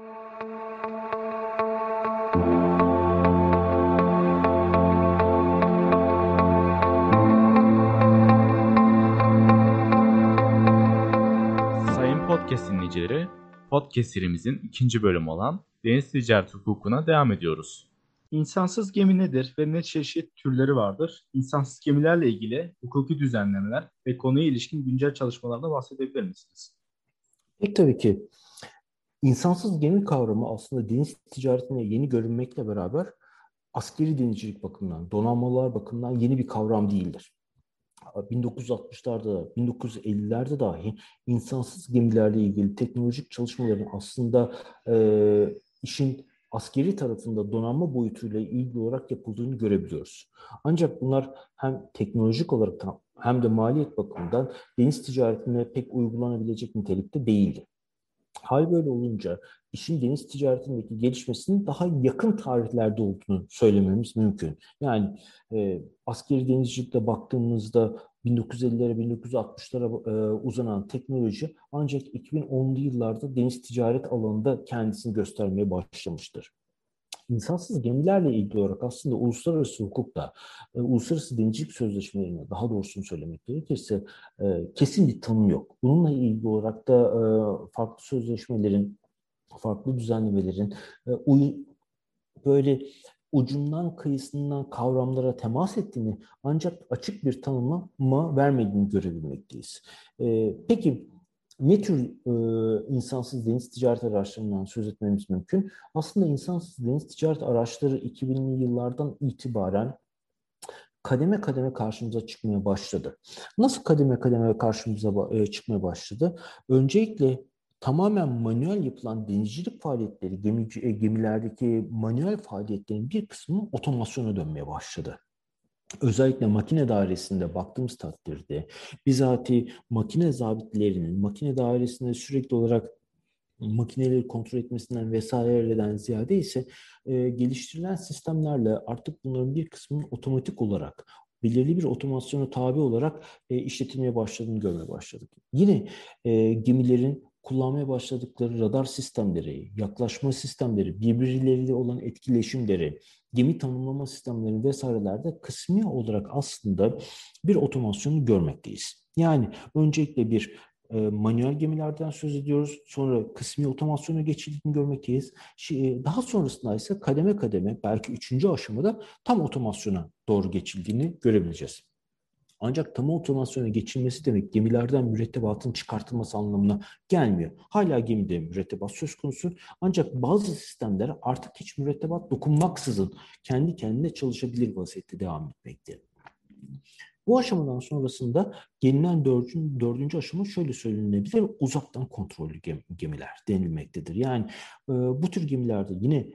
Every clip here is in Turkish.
Sayın podcast dinleyicileri, podcast serimizin ikinci bölümü olan deniz ticaret hukukuna devam ediyoruz. İnsansız gemi nedir ve ne çeşit türleri vardır? İnsansız gemilerle ilgili hukuki düzenlemeler ve konuya ilişkin güncel çalışmalarda bahsedebilir misiniz? Peki tabii ki. İnsansız gemi kavramı aslında deniz ticaretine yeni görünmekle beraber askeri denizcilik bakımından, donanmalar bakımından yeni bir kavram değildir. 1960'larda, 1950'lerde dahi insansız gemilerle ilgili teknolojik çalışmaların aslında e, işin askeri tarafında donanma boyutuyla ilgili olarak yapıldığını görebiliyoruz. Ancak bunlar hem teknolojik olarak hem de maliyet bakımından deniz ticaretine pek uygulanabilecek nitelikte değildi. Hal böyle olunca işin deniz ticaretindeki gelişmesinin daha yakın tarihlerde olduğunu söylememiz mümkün. Yani e, askeri denizcilikte baktığımızda 1950'lere 1960'lara e, uzanan teknoloji ancak 2010'lu yıllarda deniz ticaret alanında kendisini göstermeye başlamıştır insansız gemilerle ilgili olarak aslında uluslararası hukukta, e, uluslararası denizcilik sözleşmelerinde daha doğrusunu söylemek gerekirse e, kesin bir tanım yok. Bununla ilgili olarak da e, farklı sözleşmelerin, farklı düzenlemelerin e, uy böyle ucundan kıyısından kavramlara temas ettiğini ancak açık bir tanıma vermediğini görebilmekteyiz. E, peki ne tür e, insansız deniz ticaret araçlarından söz etmemiz mümkün? Aslında insansız deniz ticaret araçları 2000'li yıllardan itibaren kademe kademe karşımıza çıkmaya başladı. Nasıl kademe kademe karşımıza e, çıkmaya başladı? Öncelikle tamamen manuel yapılan denizcilik faaliyetleri, gemi, e, gemilerdeki manuel faaliyetlerin bir kısmı otomasyona dönmeye başladı özellikle makine dairesinde baktığımız takdirde bizatihi makine zabitlerinin makine dairesinde sürekli olarak makineleri kontrol etmesinden vesaireden ziyade ise e, geliştirilen sistemlerle artık bunların bir kısmının otomatik olarak belirli bir otomasyona tabi olarak e, işletilmeye başladığını görmeye başladık. Yine e, gemilerin kullanmaya başladıkları radar sistemleri, yaklaşma sistemleri, birbirleriyle olan etkileşimleri, gemi tanımlama sistemleri vesairelerde kısmi olarak aslında bir otomasyonu görmekteyiz. Yani öncelikle bir e, manuel gemilerden söz ediyoruz. Sonra kısmi otomasyona geçildiğini görmekteyiz. E, daha sonrasında ise kademe kademe belki üçüncü aşamada tam otomasyona doğru geçildiğini görebileceğiz. Ancak tam otomasyona geçilmesi demek gemilerden mürettebatın çıkartılması anlamına gelmiyor. Hala gemide mürettebat söz konusu ancak bazı sistemler artık hiç mürettebat dokunmaksızın kendi kendine çalışabilir vaziyette devam etmekte. Bu aşamadan sonrasında gelinen dördüncü, dördüncü aşama şöyle söylenebilir, uzaktan kontrollü gemiler denilmektedir. Yani e, bu tür gemilerde yine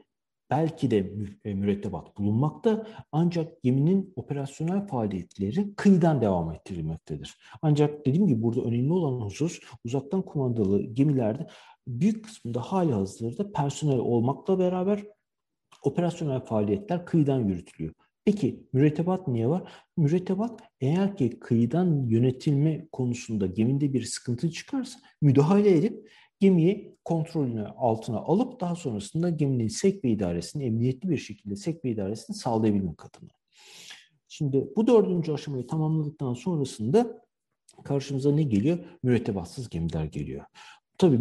belki de e, mürettebat bulunmakta ancak geminin operasyonel faaliyetleri kıyıdan devam ettirilmektedir. Ancak dediğim gibi burada önemli olan husus uzaktan kumandalı gemilerde büyük kısmında hali hazırda personel olmakla beraber operasyonel faaliyetler kıyıdan yürütülüyor. Peki mürettebat niye var? Mürettebat eğer ki kıyıdan yönetilme konusunda geminde bir sıkıntı çıkarsa müdahale edip gemiyi kontrolünü altına alıp daha sonrasında geminin sekbe idaresini emniyetli bir şekilde sekbe idaresini sağlayabilmek adına. Şimdi bu dördüncü aşamayı tamamladıktan sonrasında karşımıza ne geliyor? Mürettebatsız gemiler geliyor. Tabii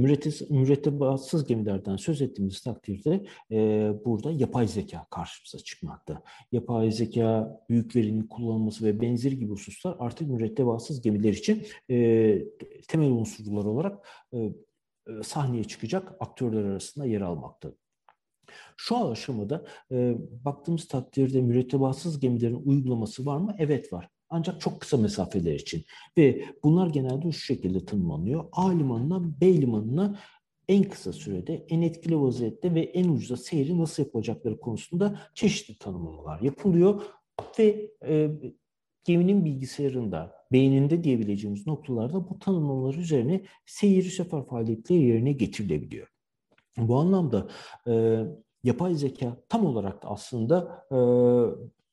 mürettebatsız gemilerden söz ettiğimiz takdirde e, burada yapay zeka karşımıza çıkmakta. Yapay zeka, büyük verinin kullanılması ve benzeri gibi hususlar artık mürettebatsız gemiler için e, temel unsurlar olarak e, sahneye çıkacak aktörler arasında yer almakta. Şu aşamada e, baktığımız takdirde mürettebatsız gemilerin uygulaması var mı? Evet var. Ancak çok kısa mesafeler için. Ve bunlar genelde şu şekilde tanımlanıyor. A limanından B limanına en kısa sürede, en etkili vaziyette ve en ucuza seyri nasıl yapacakları konusunda çeşitli tanımlamalar yapılıyor. Ve e, geminin bilgisayarında, beyninde diyebileceğimiz noktalarda bu tanımlamalar üzerine seyir sefer faaliyetleri yerine getirilebiliyor. Bu anlamda e, yapay zeka tam olarak da aslında e,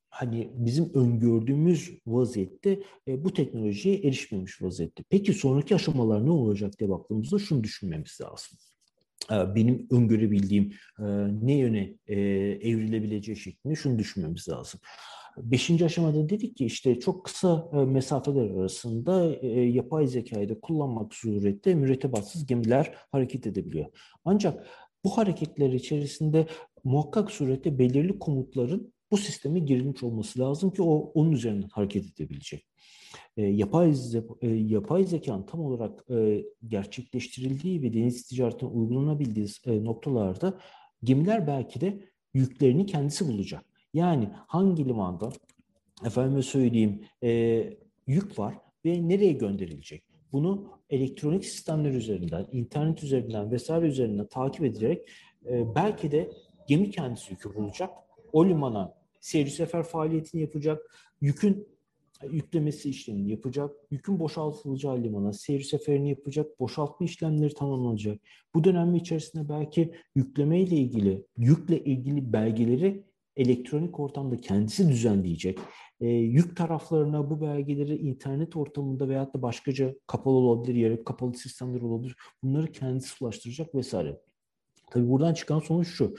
hani bizim öngördüğümüz vaziyette e, bu teknolojiye erişmemiş vaziyette. Peki sonraki aşamalar ne olacak diye baktığımızda şunu düşünmemiz lazım. e, benim öngörebildiğim e, ne yöne e, evrilebileceği şeklinde şunu düşünmemiz lazım. Beşinci aşamada dedik ki işte çok kısa mesafeler arasında yapay zekayı da kullanmak surette mürettebatsız gemiler hareket edebiliyor. Ancak bu hareketler içerisinde muhakkak surette belirli komutların bu sisteme girilmiş olması lazım ki o onun üzerinden hareket edebilecek. E, yapay, e, yapay zekanın tam olarak e, gerçekleştirildiği ve deniz ticaretine uygulanabildiği e, noktalarda gemiler belki de yüklerini kendisi bulacak. Yani hangi limanda efendime söyleyeyim e, yük var ve nereye gönderilecek? Bunu elektronik sistemler üzerinden, internet üzerinden vesaire üzerinden takip edilerek e, belki de gemi kendisi yükü bulacak. O limana seyir sefer faaliyetini yapacak. Yükün yüklemesi işlemini yapacak, yükün boşaltılacağı limana seyir seferini yapacak, boşaltma işlemleri tamamlanacak. Bu dönem içerisinde belki yükleme ile ilgili, yükle ilgili belgeleri elektronik ortamda kendisi düzenleyecek. E, yük taraflarına bu belgeleri internet ortamında veyahut da başkaca kapalı olabilir, yarı kapalı sistemler olabilir. Bunları kendisi ulaştıracak vesaire. Tabii buradan çıkan sonuç şu.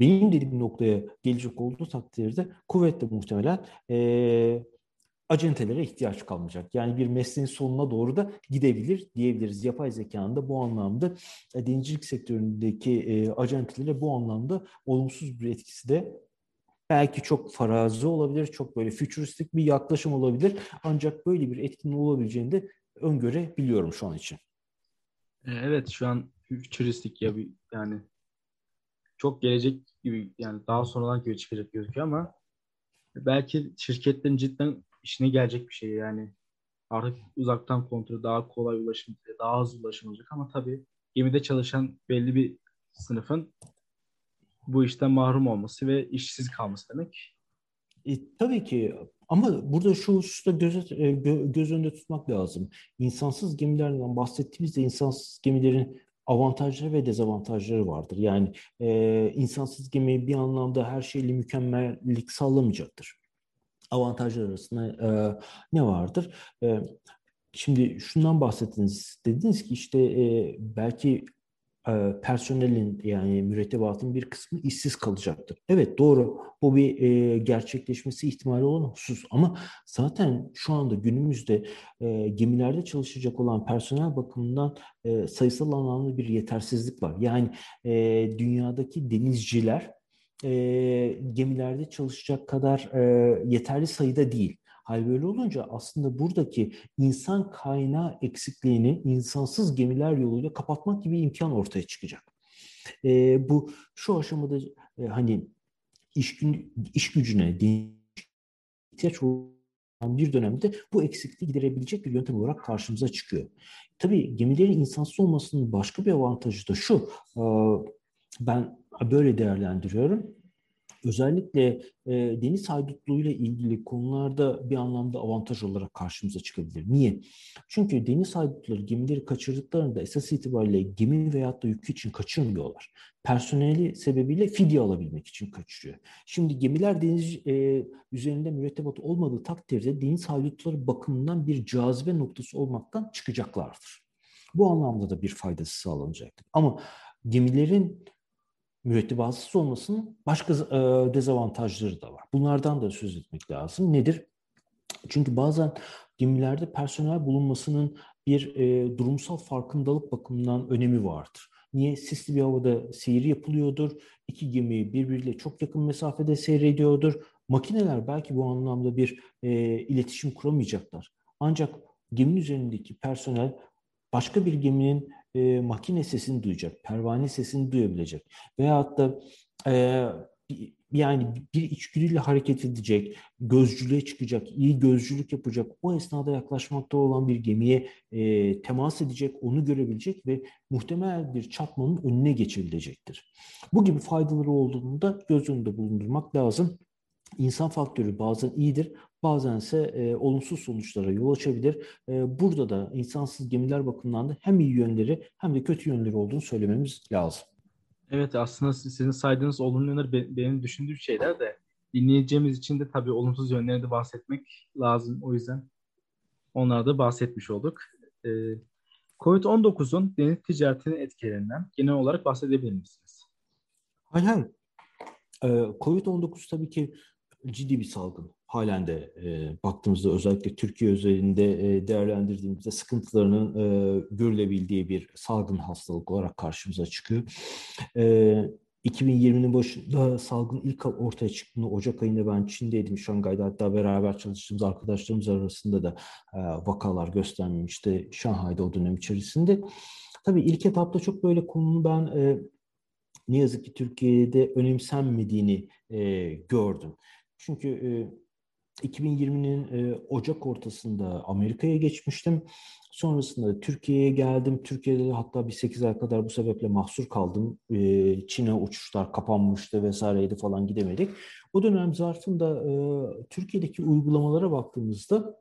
Benim dediğim noktaya gelecek olduğu takdirde kuvvetle muhtemelen e, acentelere ihtiyaç kalmayacak. Yani bir mesleğin sonuna doğru da gidebilir diyebiliriz. Yapay zekanın da bu anlamda e, denizcilik sektöründeki e, acentelere bu anlamda olumsuz bir etkisi de belki çok farazi olabilir, çok böyle fütüristik bir yaklaşım olabilir. Ancak böyle bir etkinin olabileceğini de öngörebiliyorum şu an için. E, evet şu an fütüristik ya bir yani çok gelecek gibi yani daha sonradan gibi çıkacak gözüküyor ama belki şirketlerin cidden işine gelecek bir şey yani. Artık uzaktan kontrol daha kolay ulaşım, daha hızlı ulaşım olacak ama tabii gemide çalışan belli bir sınıfın bu işten mahrum olması ve işsiz kalması demek. E, tabii ki ama burada şu hususta göz, e, göz önünde tutmak lazım. İnsansız gemilerden bahsettiğimizde insansız gemilerin avantajları ve dezavantajları vardır. Yani e, insansız gemi bir anlamda her şeyle mükemmellik sağlamayacaktır avantajlar arasında e, ne vardır? E, şimdi şundan bahsettiniz. Dediniz ki işte e, belki personelin yani mürettebatın bir kısmı işsiz kalacaktır. Evet doğru bu bir e, gerçekleşmesi ihtimali olan husus ama zaten şu anda günümüzde e, gemilerde çalışacak olan personel bakımından e, sayısal anlamda bir yetersizlik var. Yani e, dünyadaki denizciler e, gemilerde çalışacak kadar e, yeterli sayıda değil. Hal böyle olunca aslında buradaki insan kaynağı eksikliğini insansız gemiler yoluyla kapatmak gibi imkan ortaya çıkacak. E, bu şu aşamada e, hani iş, iş gücüne ihtiyaç olan bir dönemde bu eksikliği giderebilecek bir yöntem olarak karşımıza çıkıyor. Tabii gemilerin insansız olmasının başka bir avantajı da şu. E, ben böyle değerlendiriyorum. Özellikle e, deniz haydutluğuyla ilgili konularda bir anlamda avantaj olarak karşımıza çıkabilir. Niye? Çünkü deniz haydutları gemileri kaçırdıklarında esas itibariyle gemi veyahut da yük için kaçırmıyorlar. Personeli sebebiyle fidye alabilmek için kaçırıyor. Şimdi gemiler deniz e, üzerinde mürettebat olmadığı takdirde deniz haydutları bakımından bir cazibe noktası olmaktan çıkacaklardır. Bu anlamda da bir faydası sağlanacaktır. Ama gemilerin mürettebatsız olmasının başka e, dezavantajları da var. Bunlardan da söz etmek lazım. Nedir? Çünkü bazen gemilerde personel bulunmasının bir e, durumsal farkındalık bakımından önemi vardır. Niye? Sisli bir havada seyir yapılıyordur. İki gemi birbiriyle çok yakın mesafede seyrediyordur. Makineler belki bu anlamda bir e, iletişim kuramayacaklar. Ancak geminin üzerindeki personel başka bir geminin e, makine sesini duyacak, pervane sesini duyabilecek. Veyahut da e, yani bir içgüdüyle hareket edecek, gözcülüğe çıkacak, iyi gözcülük yapacak, o esnada yaklaşmakta olan bir gemiye e, temas edecek, onu görebilecek ve muhtemel bir çatmanın önüne geçebilecektir. Bu gibi faydaları olduğunu da göz önünde bulundurmak lazım. İnsan faktörü bazen iyidir, bazense e, olumsuz sonuçlara yol açabilir. E, burada da insansız gemiler bakımından da hem iyi yönleri hem de kötü yönleri olduğunu söylememiz lazım. Evet aslında sizin saydığınız olumlu yönler benim düşündüğüm şeyler de dinleyeceğimiz için de tabii olumsuz yönlerini de bahsetmek lazım. O yüzden onlara da bahsetmiş olduk. Ee, Covid-19'un deniz ticaretinin etkilerinden genel olarak bahsedebilir misiniz? Hay hay. Ee, Covid-19 tabii ki ciddi bir salgın. Halen de e, baktığımızda özellikle Türkiye özelinde e, değerlendirdiğimizde sıkıntılarının e, görülebildiği bir salgın hastalık olarak karşımıza çıkıyor. E, 2020'nin başında salgın ilk ortaya çıktığında Ocak ayında ben Çin'deydim, Şangay'da hatta beraber çalıştığımız arkadaşlarımız arasında da e, vakalar göstermemişti Şanghay'da o dönem içerisinde. Tabii ilk etapta çok böyle konunun ben e, ne yazık ki Türkiye'de önemsenmediğini e, gördüm. Çünkü e, 2020'nin e, Ocak ortasında Amerika'ya geçmiştim. Sonrasında Türkiye'ye geldim. Türkiye'de de hatta bir 8 ay kadar bu sebeple mahsur kaldım. E, Çin'e uçuşlar kapanmıştı vesaireydi falan gidemedik. O dönem zarfında e, Türkiye'deki uygulamalara baktığımızda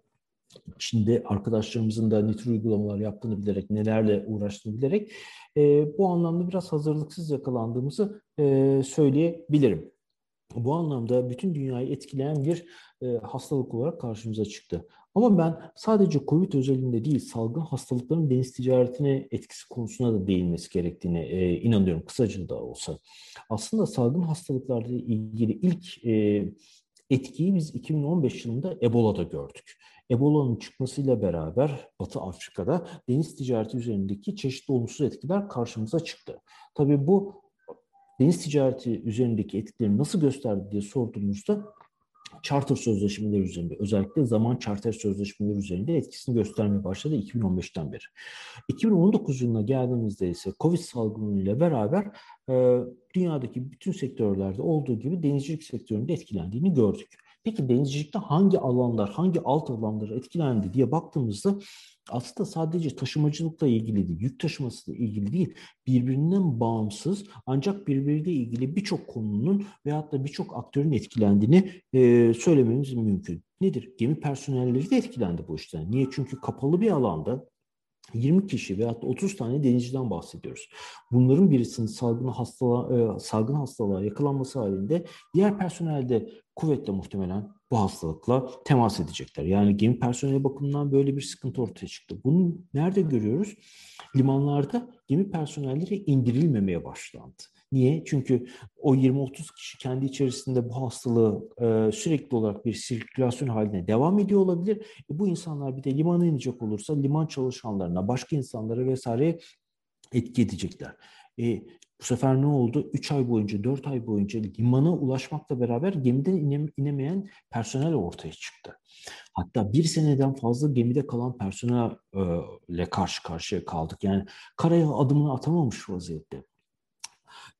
Çin'de arkadaşlarımızın da ne tür uygulamalar yaptığını bilerek, nelerle uğraştığını bilerek e, bu anlamda biraz hazırlıksız yakalandığımızı söyleyebilirim. Bu anlamda bütün dünyayı etkileyen bir e, hastalık olarak karşımıza çıktı. Ama ben sadece COVID özelinde değil, salgın hastalıkların deniz ticaretine etkisi konusuna da değinmesi gerektiğine e, inanıyorum, kısaca da olsa. Aslında salgın hastalıklarla ilgili ilk e, etkiyi biz 2015 yılında Ebola'da gördük. Ebola'nın çıkmasıyla beraber Batı Afrika'da deniz ticareti üzerindeki çeşitli olumsuz etkiler karşımıza çıktı. Tabii bu deniz ticareti üzerindeki etkileri nasıl gösterdi diye sorduğumuzda charter sözleşmeleri üzerinde özellikle zaman charter sözleşmeleri üzerinde etkisini göstermeye başladı 2015'ten beri. 2019 yılına geldiğimizde ise Covid salgınıyla beraber e, dünyadaki bütün sektörlerde olduğu gibi denizcilik sektöründe etkilendiğini gördük. Peki denizcilikte hangi alanlar, hangi alt alanlar etkilendi diye baktığımızda aslında sadece taşımacılıkla ilgili değil, yük taşımasıyla ilgili değil, birbirinden bağımsız ancak birbiriyle ilgili birçok konunun veyahut da birçok aktörün etkilendiğini e, söylememiz mümkün. Nedir? Gemi personelleri de etkilendi bu işten. Niye? Çünkü kapalı bir alanda 20 kişi veya 30 tane denizciden bahsediyoruz. Bunların birisinin salgın hastalığa, e, salgın hastalığa yakalanması halinde diğer personel de kuvvetle muhtemelen bu hastalıkla temas edecekler. Yani gemi personeli bakımından böyle bir sıkıntı ortaya çıktı. Bunu nerede görüyoruz? Limanlarda gemi personelleri indirilmemeye başlandı. Niye? Çünkü o 20-30 kişi kendi içerisinde bu hastalığı e, sürekli olarak bir sirkülasyon haline devam ediyor olabilir. E, bu insanlar bir de limana inecek olursa liman çalışanlarına, başka insanlara vesaire etki edecekler. E, bu sefer ne oldu? 3 ay boyunca, 4 ay boyunca limana ulaşmakla beraber gemiden ine, inemeyen personel ortaya çıktı. Hatta bir seneden fazla gemide kalan personelle karşı karşıya kaldık. Yani karaya adımını atamamış vaziyette.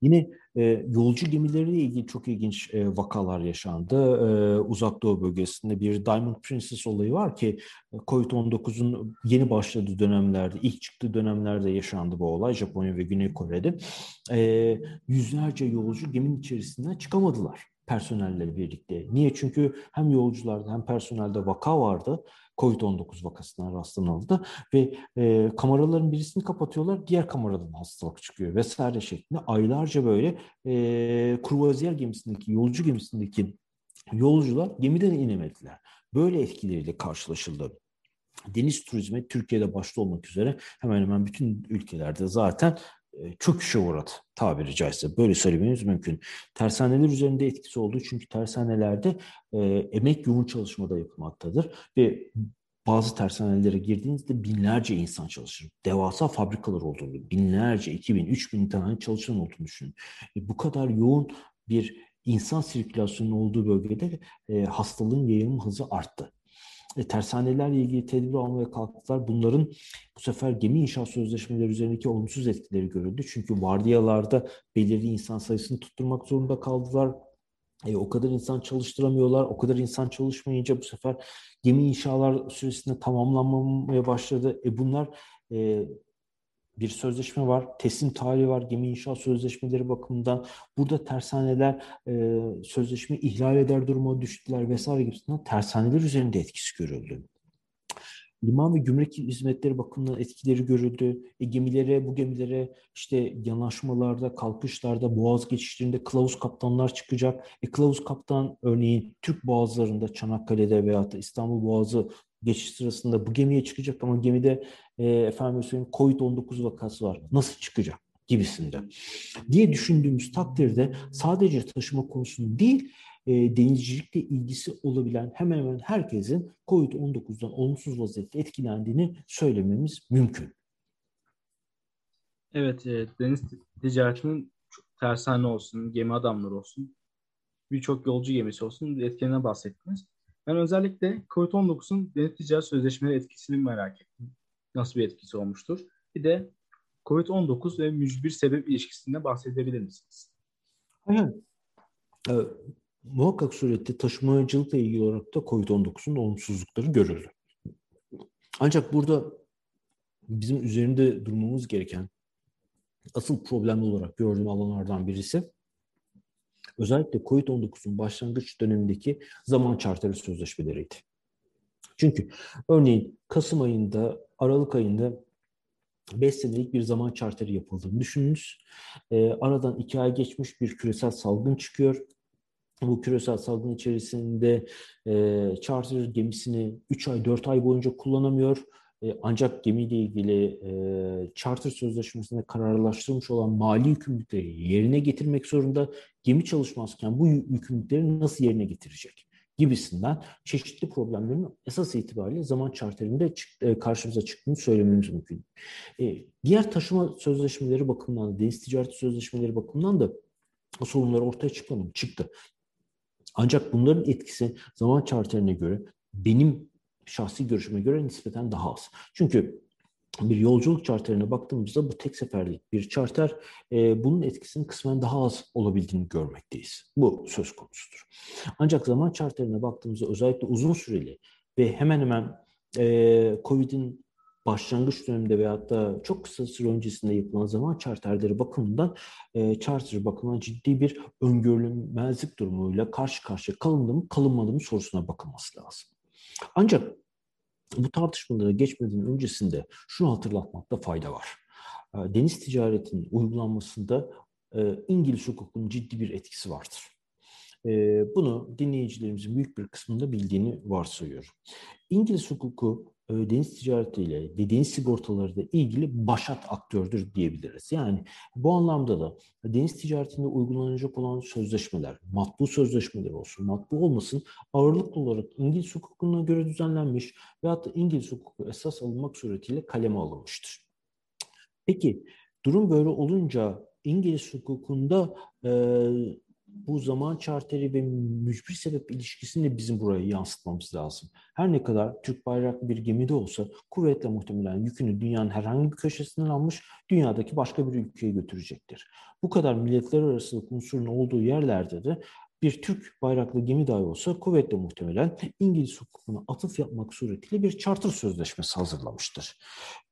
Yine e, yolcu gemileriyle ilgili çok ilginç e, vakalar yaşandı. E, Uzak Doğu bölgesinde bir Diamond Princess olayı var ki e, COVID-19'un yeni başladığı dönemlerde, ilk çıktığı dönemlerde yaşandı bu olay Japonya ve Güney Kore'de. E, yüzlerce yolcu geminin içerisinden çıkamadılar personelleri birlikte. Niye? Çünkü hem yolcularda hem personelde vaka vardı. COVID-19 vakasına rastlanıldı ve e, kameraların birisini kapatıyorlar, diğer kameradan hastalık çıkıyor vesaire şeklinde aylarca böyle e, kruvaziyer gemisindeki, yolcu gemisindeki yolcular gemiden inemediler. Böyle etkileriyle karşılaşıldı. Deniz turizmi Türkiye'de başta olmak üzere hemen hemen bütün ülkelerde zaten çöküşe uğradı tabiri caizse. Böyle söylememiz mümkün. Tersaneler üzerinde etkisi olduğu çünkü tersanelerde e, emek yoğun çalışmada yapılmaktadır ve bazı tersanelere girdiğinizde binlerce insan çalışır. Devasa fabrikalar olduğunu, binlerce, 2000, 3000 tane çalışan olduğunu düşünün. E, bu kadar yoğun bir insan sirkülasyonunun olduğu bölgede e, hastalığın yayılım hızı arttı e, tersanelerle ilgili tedbir almaya kalktılar. Bunların bu sefer gemi inşaat sözleşmeleri üzerindeki olumsuz etkileri görüldü. Çünkü vardiyalarda belirli insan sayısını tutturmak zorunda kaldılar. E, o kadar insan çalıştıramıyorlar. O kadar insan çalışmayınca bu sefer gemi inşalar süresinde tamamlanmamaya başladı. E, bunlar e, bir sözleşme var, teslim tarihi var, gemi inşaat sözleşmeleri bakımından. Burada tersaneler e, sözleşme ihlal eder duruma düştüler vesaire gibisinden tersaneler üzerinde etkisi görüldü. Liman ve gümrük hizmetleri bakımından etkileri görüldü. E, gemilere, bu gemilere işte yanaşmalarda, kalkışlarda, boğaz geçişlerinde kılavuz kaptanlar çıkacak. E, kılavuz kaptan örneğin Türk boğazlarında, Çanakkale'de veya da İstanbul Boğazı geçiş sırasında bu gemiye çıkacak ama gemide e, efendim söyleyeyim COVID-19 vakası var. Nasıl çıkacak? gibisinde diye düşündüğümüz takdirde sadece taşıma konusunu değil e, denizcilikle ilgisi olabilen hemen hemen herkesin COVID-19'dan olumsuz vaziyette etkilendiğini söylememiz mümkün. Evet, e, deniz ticaretinin tersane olsun, gemi adamları olsun, birçok yolcu gemisi olsun etkilerinden bahsettiniz. Ben özellikle COVID-19'un deniz ticaret sözleşmeleri etkisini merak ettim. Nasıl bir etkisi olmuştur? Bir de COVID-19 ve mücbir sebep ilişkisinde bahsedebilir misiniz? Hayır. Ee, muhakkak surette taşımacılıkla ilgili olarak da COVID-19'un olumsuzlukları görüldü. Ancak burada bizim üzerinde durmamız gereken asıl problem olarak gördüğüm alanlardan birisi özellikle COVID-19'un başlangıç dönemindeki zaman çarteri sözleşmeleriydi. Çünkü örneğin Kasım ayında, Aralık ayında 5 senelik bir zaman çarteri yapıldığını düşününüz. E, aradan 2 ay geçmiş bir küresel salgın çıkıyor. Bu küresel salgın içerisinde e, charter gemisini 3 ay 4 ay boyunca kullanamıyor. E, ancak gemiyle ilgili e, charter sözleşmesinde kararlaştırılmış olan mali yükümlülükleri yerine getirmek zorunda. Gemi çalışmazken bu yükümlülükleri nasıl yerine getirecek? gibisinden çeşitli problemlerin esas itibariyle zaman çarterinde e, karşımıza çıktığını söylememiz mümkün. E, diğer taşıma sözleşmeleri bakımından, deniz ticareti sözleşmeleri bakımından da sorunlar ortaya çıkmadı, çıktı. Ancak bunların etkisi zaman çarterine göre benim şahsi görüşüme göre nispeten daha az. Çünkü bir yolculuk charterine baktığımızda bu tek seferlik bir charter e, bunun etkisinin kısmen daha az olabildiğini görmekteyiz. Bu söz konusudur. Ancak zaman charterine baktığımızda özellikle uzun süreli ve hemen hemen e, COVID'in başlangıç döneminde veyahut da çok kısa süre öncesinde yapılan zaman charterleri bakımından e, charter bakımından ciddi bir öngörülmezlik durumuyla karşı karşıya kalındı mı kalınmadı mı sorusuna bakılması lazım. Ancak bu tartışmalara geçmeden öncesinde şunu hatırlatmakta fayda var. Ee, deniz ticaretinin uygulanmasında e, İngiliz hukukunun ciddi bir etkisi vardır. Ee, bunu dinleyicilerimizin büyük bir kısmında bildiğini varsayıyorum. İngiliz hukuku e, deniz ticaretiyle ve deniz sigortaları da ilgili başat aktördür diyebiliriz. Yani bu anlamda da deniz ticaretinde uygulanacak olan sözleşmeler, matbu sözleşmeler olsun, matbu olmasın ağırlıklı olarak İngiliz hukukuna göre düzenlenmiş veyahut da İngiliz hukuku esas alınmak suretiyle kaleme alınmıştır. Peki durum böyle olunca İngiliz hukukunda e, bu zaman çarteri ve mücbir sebep ilişkisini de bizim buraya yansıtmamız lazım. Her ne kadar Türk bayraklı bir gemide olsa kuvvetle muhtemelen yükünü dünyanın herhangi bir köşesinden almış, dünyadaki başka bir ülkeye götürecektir. Bu kadar milletler arası unsurun olduğu yerlerde de bir Türk bayraklı gemi dahi olsa kuvvetle muhtemelen İngiliz hukukuna atıf yapmak suretiyle bir charter sözleşmesi hazırlamıştır.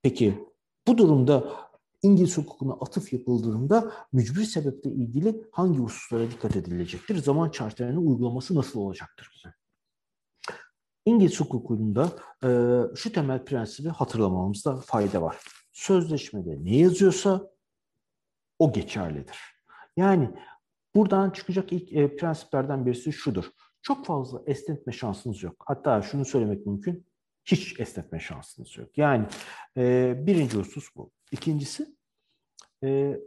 Peki bu durumda İngiliz hukukuna atıf yapıldığında mücbir sebeple ilgili hangi hususlara dikkat edilecektir? Zaman çarşılarının uygulaması nasıl olacaktır? İngiliz hukukunda e, şu temel prensibi hatırlamamızda fayda var. Sözleşmede ne yazıyorsa o geçerlidir. Yani buradan çıkacak ilk e, prensiplerden birisi şudur. Çok fazla esnetme şansınız yok. Hatta şunu söylemek mümkün. Hiç esnetme şansınız yok. Yani e, birinci husus bu. İkincisi e,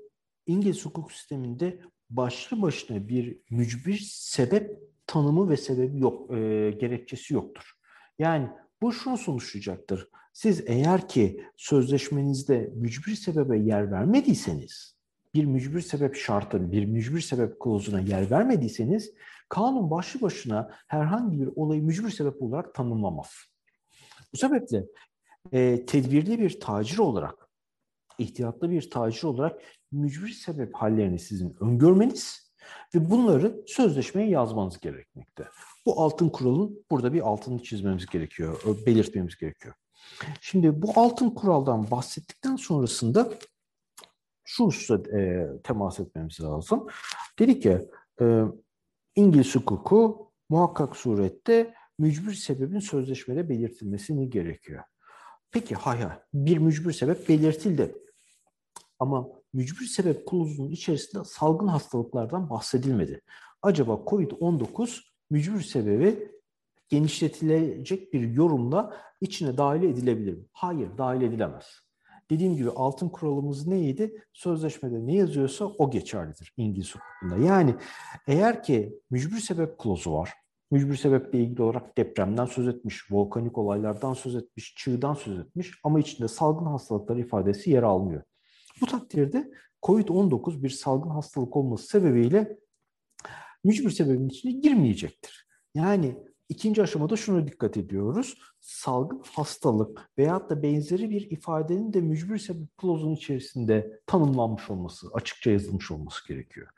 İngiliz hukuk sisteminde başlı başına bir mücbir sebep tanımı ve sebebi yok, e, gerekçesi yoktur. Yani bu şunu sonuçlayacaktır. Siz eğer ki sözleşmenizde mücbir sebebe yer vermediyseniz, bir mücbir sebep şartı, bir mücbir sebep klozuna yer vermediyseniz, kanun başlı başına herhangi bir olayı mücbir sebep olarak tanımlamaz. Bu sebeple e, tedbirli bir tacir olarak ihtiyatlı bir tacir olarak mücbir sebep hallerini sizin öngörmeniz ve bunları sözleşmeye yazmanız gerekmekte. Bu altın kuralın burada bir altını çizmemiz gerekiyor, belirtmemiz gerekiyor. Şimdi bu altın kuraldan bahsettikten sonrasında şu hususa e, temas etmemiz lazım. Dedik ki e, İngiliz hukuku muhakkak surette mücbir sebebin sözleşmede belirtilmesini gerekiyor. Peki hay bir mücbir sebep belirtildi. Ama mücbir sebep kılavuzunun içerisinde salgın hastalıklardan bahsedilmedi. Acaba COVID-19 mücbir sebebi genişletilecek bir yorumla içine dahil edilebilir mi? Hayır, dahil edilemez. Dediğim gibi altın kuralımız neydi? Sözleşmede ne yazıyorsa o geçerlidir İngiliz hukukunda. Yani eğer ki mücbir sebep klozu var, mücbir sebeple ilgili olarak depremden söz etmiş, volkanik olaylardan söz etmiş, çığdan söz etmiş ama içinde salgın hastalıkları ifadesi yer almıyor. Bu takdirde COVID-19 bir salgın hastalık olması sebebiyle mücbir sebebin içine girmeyecektir. Yani ikinci aşamada şuna dikkat ediyoruz. Salgın hastalık veyahut da benzeri bir ifadenin de mücbir sebep klozunun içerisinde tanımlanmış olması, açıkça yazılmış olması gerekiyor.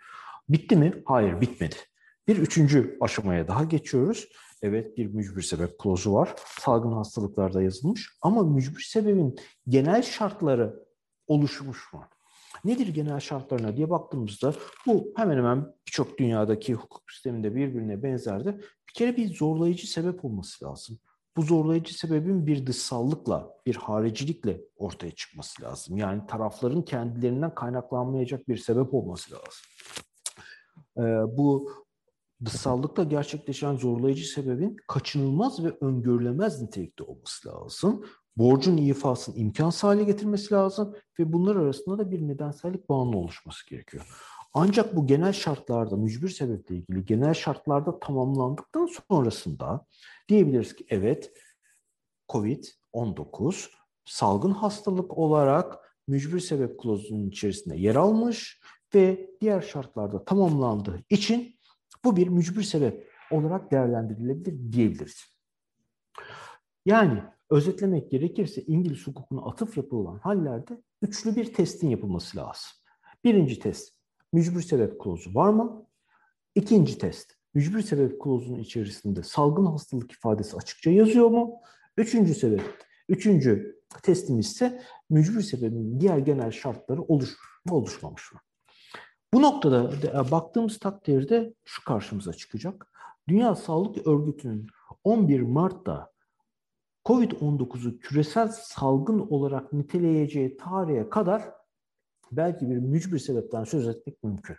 Bitti mi? Hayır, bitmedi. Bir üçüncü aşamaya daha geçiyoruz. Evet bir mücbir sebep klozu var. Salgın hastalıklarda yazılmış ama mücbir sebebin genel şartları oluşmuş mu? Nedir genel şartlarına diye baktığımızda bu hemen hemen birçok dünyadaki hukuk sisteminde birbirine benzerdi. Bir kere bir zorlayıcı sebep olması lazım. Bu zorlayıcı sebebin bir dışsallıkla, bir haricilikle ortaya çıkması lazım. Yani tarafların kendilerinden kaynaklanmayacak bir sebep olması lazım. Ee, bu dışsallıkla gerçekleşen zorlayıcı sebebin kaçınılmaz ve öngörülemez nitelikte olması lazım borcun ifasını imkansız hale getirmesi lazım ve bunlar arasında da bir nedensellik bağının oluşması gerekiyor. Ancak bu genel şartlarda, mücbir sebeple ilgili genel şartlarda tamamlandıktan sonrasında diyebiliriz ki evet COVID-19 salgın hastalık olarak mücbir sebep klozunun içerisinde yer almış ve diğer şartlarda tamamlandığı için bu bir mücbir sebep olarak değerlendirilebilir diyebiliriz. Yani özetlemek gerekirse İngiliz hukukuna atıf yapılan hallerde üçlü bir testin yapılması lazım. Birinci test, mücbir sebep klozu var mı? İkinci test, mücbir sebep klozunun içerisinde salgın hastalık ifadesi açıkça yazıyor mu? Üçüncü sebep, üçüncü testimiz ise mücbir sebebin diğer genel şartları oluşmuş mu, oluşmamış mı? Bu noktada e, baktığımız takdirde şu karşımıza çıkacak. Dünya Sağlık Örgütü'nün 11 Mart'ta COVID-19'u küresel salgın olarak niteleyeceği tarihe kadar belki bir mücbir sebepten söz etmek mümkün.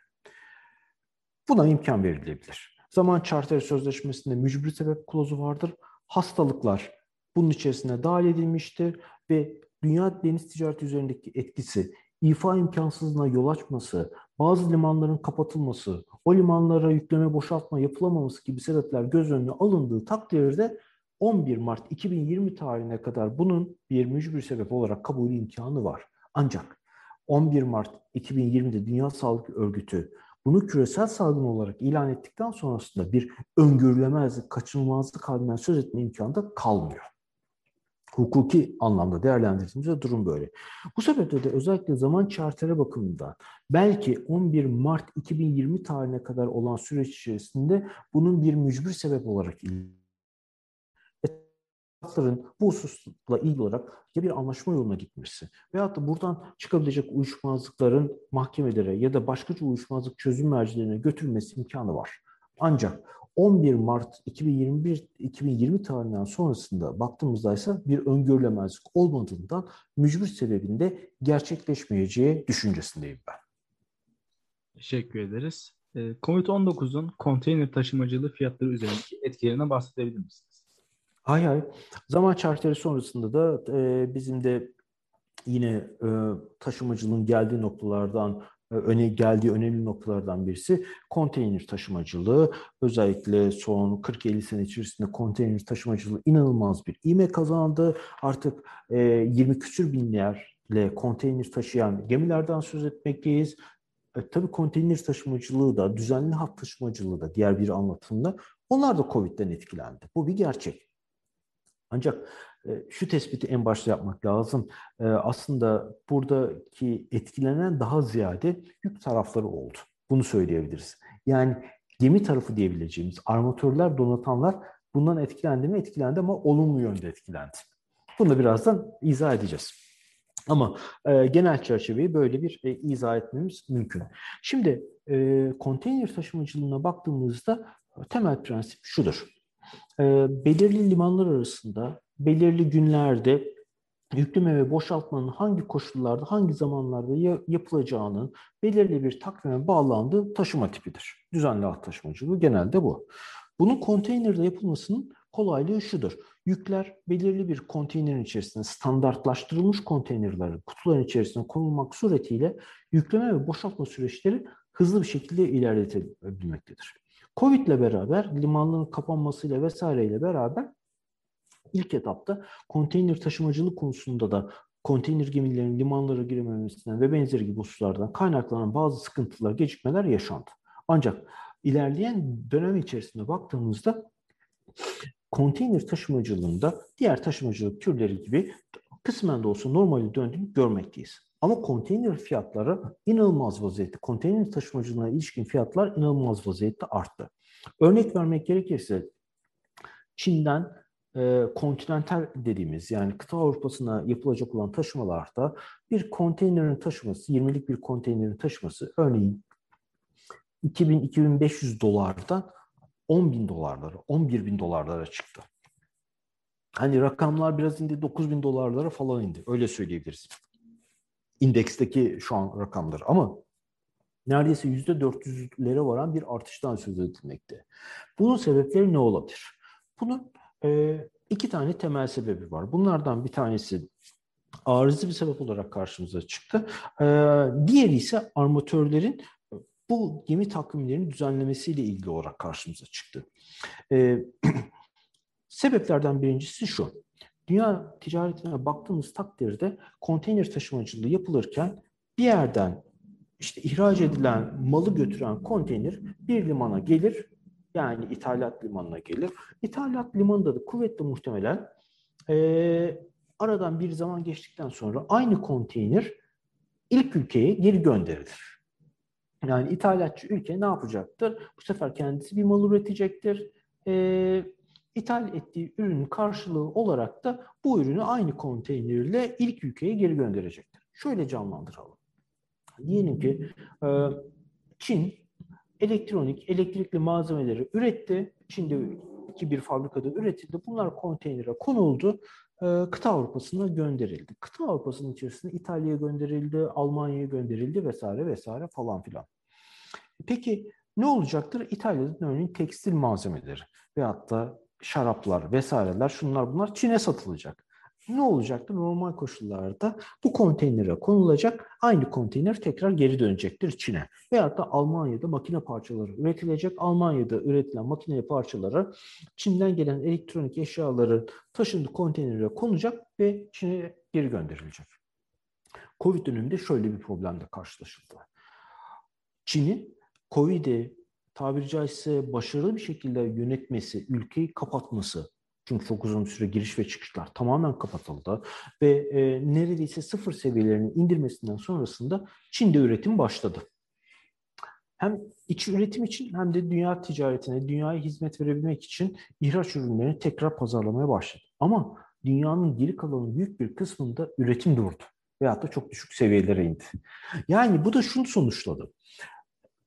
Buna imkan verilebilir. Zaman Charter Sözleşmesi'nde mücbir sebep klozu vardır. Hastalıklar bunun içerisine dahil edilmiştir ve dünya deniz ticareti üzerindeki etkisi, ifa imkansızlığına yol açması, bazı limanların kapatılması, o limanlara yükleme boşaltma yapılamaması gibi sebepler göz önüne alındığı takdirde 11 Mart 2020 tarihine kadar bunun bir mücbir sebep olarak kabul imkanı var. Ancak 11 Mart 2020'de Dünya Sağlık Örgütü bunu küresel salgın olarak ilan ettikten sonrasında bir öngörülemezlik, kaçınılmazlık halinden söz etme imkanı da kalmıyor. Hukuki anlamda değerlendirdiğimizde durum böyle. Bu sebeple de özellikle zaman çartere bakımından belki 11 Mart 2020 tarihine kadar olan süreç içerisinde bunun bir mücbir sebep olarak tarafların bu hususla ilgili olarak ya bir anlaşma yoluna gitmesi veyahut da buradan çıkabilecek uyuşmazlıkların mahkemelere ya da başkaca uyuşmazlık çözüm mercilerine götürülmesi imkanı var. Ancak 11 Mart 2021 2020 tarihinden sonrasında baktığımızda ise bir öngörülemezlik olmadığından mücbir sebebinde gerçekleşmeyeceği düşüncesindeyim ben. Teşekkür ederiz. Ee, Covid-19'un konteyner taşımacılığı fiyatları üzerindeki etkilerine bahsedebilir misiniz? Hay hay. Zaman çarkları sonrasında da e, bizim de yine e, taşımacılığın geldiği noktalardan öne geldiği önemli noktalardan birisi konteyner taşımacılığı. Özellikle son 40-50 sene içerisinde konteyner taşımacılığı inanılmaz bir ivme kazandı. Artık e, 20 küsür binlerle konteyner taşıyan gemilerden söz etmekteyiz. E, tabii konteyner taşımacılığı da, düzenli hat taşımacılığı da diğer bir anlatımda onlar da Covid'den etkilendi. Bu bir gerçek. Ancak şu tespiti en başta yapmak lazım. E, aslında buradaki etkilenen daha ziyade yük tarafları oldu. Bunu söyleyebiliriz. Yani gemi tarafı diyebileceğimiz armatörler, donatanlar bundan etkilendi mi? Etkilendi ama olumlu yönde etkilendi. Bunu da birazdan izah edeceğiz. Ama e, genel çerçeveyi böyle bir e, izah etmemiz mümkün. Şimdi e, konteyner taşımacılığına baktığımızda temel prensip şudur e, belirli limanlar arasında belirli günlerde yükleme ve boşaltmanın hangi koşullarda, hangi zamanlarda yapılacağının belirli bir takvime bağlandığı taşıma tipidir. Düzenli hat taşımacılığı genelde bu. Bunun konteynerde yapılmasının kolaylığı şudur. Yükler belirli bir konteynerin içerisinde standartlaştırılmış konteynerlerin kutuların içerisine konulmak suretiyle yükleme ve boşaltma süreçleri hızlı bir şekilde ilerletebilmektedir. Covid ile beraber limanların kapanmasıyla vesaireyle beraber ilk etapta konteyner taşımacılık konusunda da konteyner gemilerinin limanlara girememesinden ve benzeri gibi hususlardan kaynaklanan bazı sıkıntılar, gecikmeler yaşandı. Ancak ilerleyen dönem içerisinde baktığımızda konteyner taşımacılığında diğer taşımacılık türleri gibi kısmen de olsa normali döndüğünü görmekteyiz. Ama konteyner fiyatları inanılmaz vaziyette, konteyner taşımacılığına ilişkin fiyatlar inanılmaz vaziyette arttı. Örnek vermek gerekirse Çin'den e, kontinental dediğimiz yani kıta Avrupa'sına yapılacak olan taşımalarda bir konteynerin taşıması, 20'lik bir konteynerin taşıması örneğin 2000-2500 dolardan 10 bin dolarlara, 11 bin dolarlara çıktı. Hani rakamlar biraz indi, 9 bin dolarlara falan indi. Öyle söyleyebiliriz. İndeksteki şu an rakamlar ama neredeyse %400'lere varan bir artıştan söz edilmekte. Bunun sebepleri ne olabilir? Bunun e, iki tane temel sebebi var. Bunlardan bir tanesi arıza bir sebep olarak karşımıza çıktı. E, diğeri ise armatörlerin bu gemi takvimlerinin düzenlemesiyle ilgili olarak karşımıza çıktı. E, sebeplerden birincisi şu. Dünya ticaretine baktığımız takdirde konteyner taşımacılığı yapılırken bir yerden işte ihraç edilen malı götüren konteyner bir limana gelir. Yani ithalat limanına gelir. İthalat limanında da kuvvetli muhtemelen e, aradan bir zaman geçtikten sonra aynı konteyner ilk ülkeye geri gönderilir. Yani ithalatçı ülke ne yapacaktır? Bu sefer kendisi bir mal üretecektir. E, ithal ettiği ürünün karşılığı olarak da bu ürünü aynı konteynerle ilk ülkeye geri gönderecektir. Şöyle canlandıralım. Diyelim ki e, Çin elektronik, elektrikli malzemeleri üretti. Çin'de iki bir fabrikada üretildi. Bunlar konteynere konuldu. E, kıta Avrupa'sına gönderildi. Kıta Avrupa'sının içerisinde İtalya'ya gönderildi, Almanya'ya gönderildi vesaire vesaire falan filan. Peki ne olacaktır? İtalya'da örneğin tekstil malzemeleri veyahut da şaraplar vesaireler şunlar bunlar Çin'e satılacak. Ne olacaktır? Normal koşullarda bu konteynere konulacak. Aynı konteyner tekrar geri dönecektir Çin'e. Veyahut da Almanya'da makine parçaları üretilecek. Almanya'da üretilen makine parçaları Çin'den gelen elektronik eşyaların taşındığı konteynere konacak ve Çin'e geri gönderilecek. Covid döneminde şöyle bir problemle karşılaşıldı. Çin'in Covid'i tabiri caizse başarılı bir şekilde yönetmesi, ülkeyi kapatması, çünkü çok uzun süre giriş ve çıkışlar tamamen kapatıldı ve e, neredeyse sıfır seviyelerini indirmesinden sonrasında Çin'de üretim başladı. Hem iç üretim için hem de dünya ticaretine, dünyaya hizmet verebilmek için ihraç ürünlerini tekrar pazarlamaya başladı. Ama dünyanın geri kalanı büyük bir kısmında üretim durdu veyahut da çok düşük seviyelere indi. Yani bu da şunu sonuçladı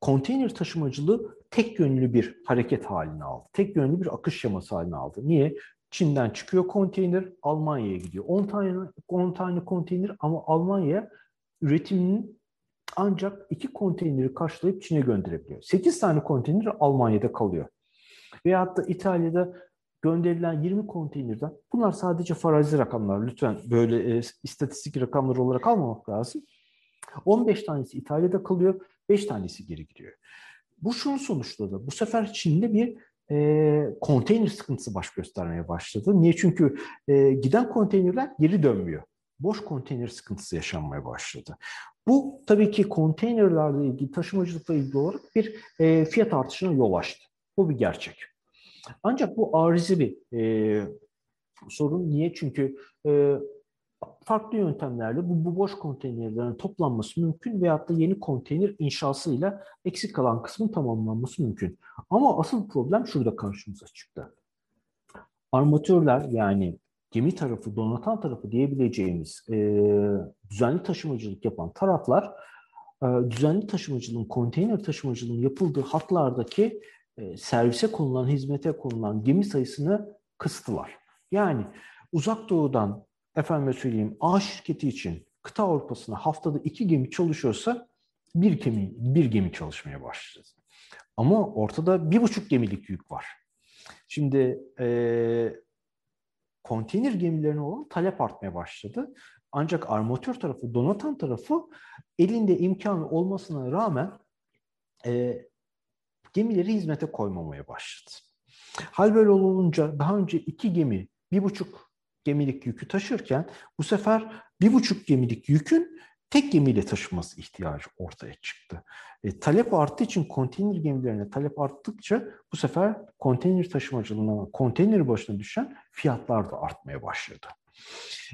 konteyner taşımacılığı tek yönlü bir hareket haline aldı. Tek yönlü bir akış şeması haline aldı. Niye? Çin'den çıkıyor konteyner, Almanya'ya gidiyor. 10 tane 10 tane konteyner ama Almanya üretiminin ancak iki konteyneri karşılayıp Çin'e gönderebiliyor. 8 tane konteyner Almanya'da kalıyor. Veyahut da İtalya'da gönderilen 20 konteynerden bunlar sadece farazi rakamlar. Lütfen böyle e, istatistik rakamlar olarak almamak lazım. 15 tanesi İtalya'da kalıyor. 5 tanesi geri gidiyor. Bu şunu sonuçladı. Bu sefer Çin'de bir e, konteyner sıkıntısı baş göstermeye başladı. Niye? Çünkü e, giden konteynerler geri dönmüyor. Boş konteyner sıkıntısı yaşanmaya başladı. Bu tabii ki konteynerlerle ilgili, taşımacılıkla ilgili olarak bir e, fiyat artışına yol açtı. Bu bir gerçek. Ancak bu arizi bir e, sorun. Niye? Çünkü e, farklı yöntemlerle bu, bu boş konteynerlerin toplanması mümkün veyahut da yeni konteyner inşasıyla eksik kalan kısmın tamamlanması mümkün. Ama asıl problem şurada karşımıza çıktı. Armatörler yani gemi tarafı, donatan tarafı diyebileceğimiz e, düzenli taşımacılık yapan taraflar e, düzenli taşımacılığın, konteyner taşımacılığının yapıldığı hatlardaki e, servise konulan, hizmete konulan gemi sayısını kıstılar. Yani uzak doğudan efendime söyleyeyim A şirketi için kıta Avrupa'sına haftada iki gemi çalışıyorsa bir gemi, bir gemi çalışmaya başladı. Ama ortada bir buçuk gemilik yük var. Şimdi e, konteyner gemilerine olan talep artmaya başladı. Ancak armatör tarafı, donatan tarafı elinde imkanı olmasına rağmen e, gemileri hizmete koymamaya başladı. Hal böyle olunca daha önce iki gemi bir buçuk gemilik yükü taşırken bu sefer bir buçuk gemilik yükün tek gemiyle taşıması ihtiyacı ortaya çıktı. E, talep arttığı için konteyner gemilerine talep arttıkça bu sefer konteyner taşımacılığına, konteyner başına düşen fiyatlar da artmaya başladı.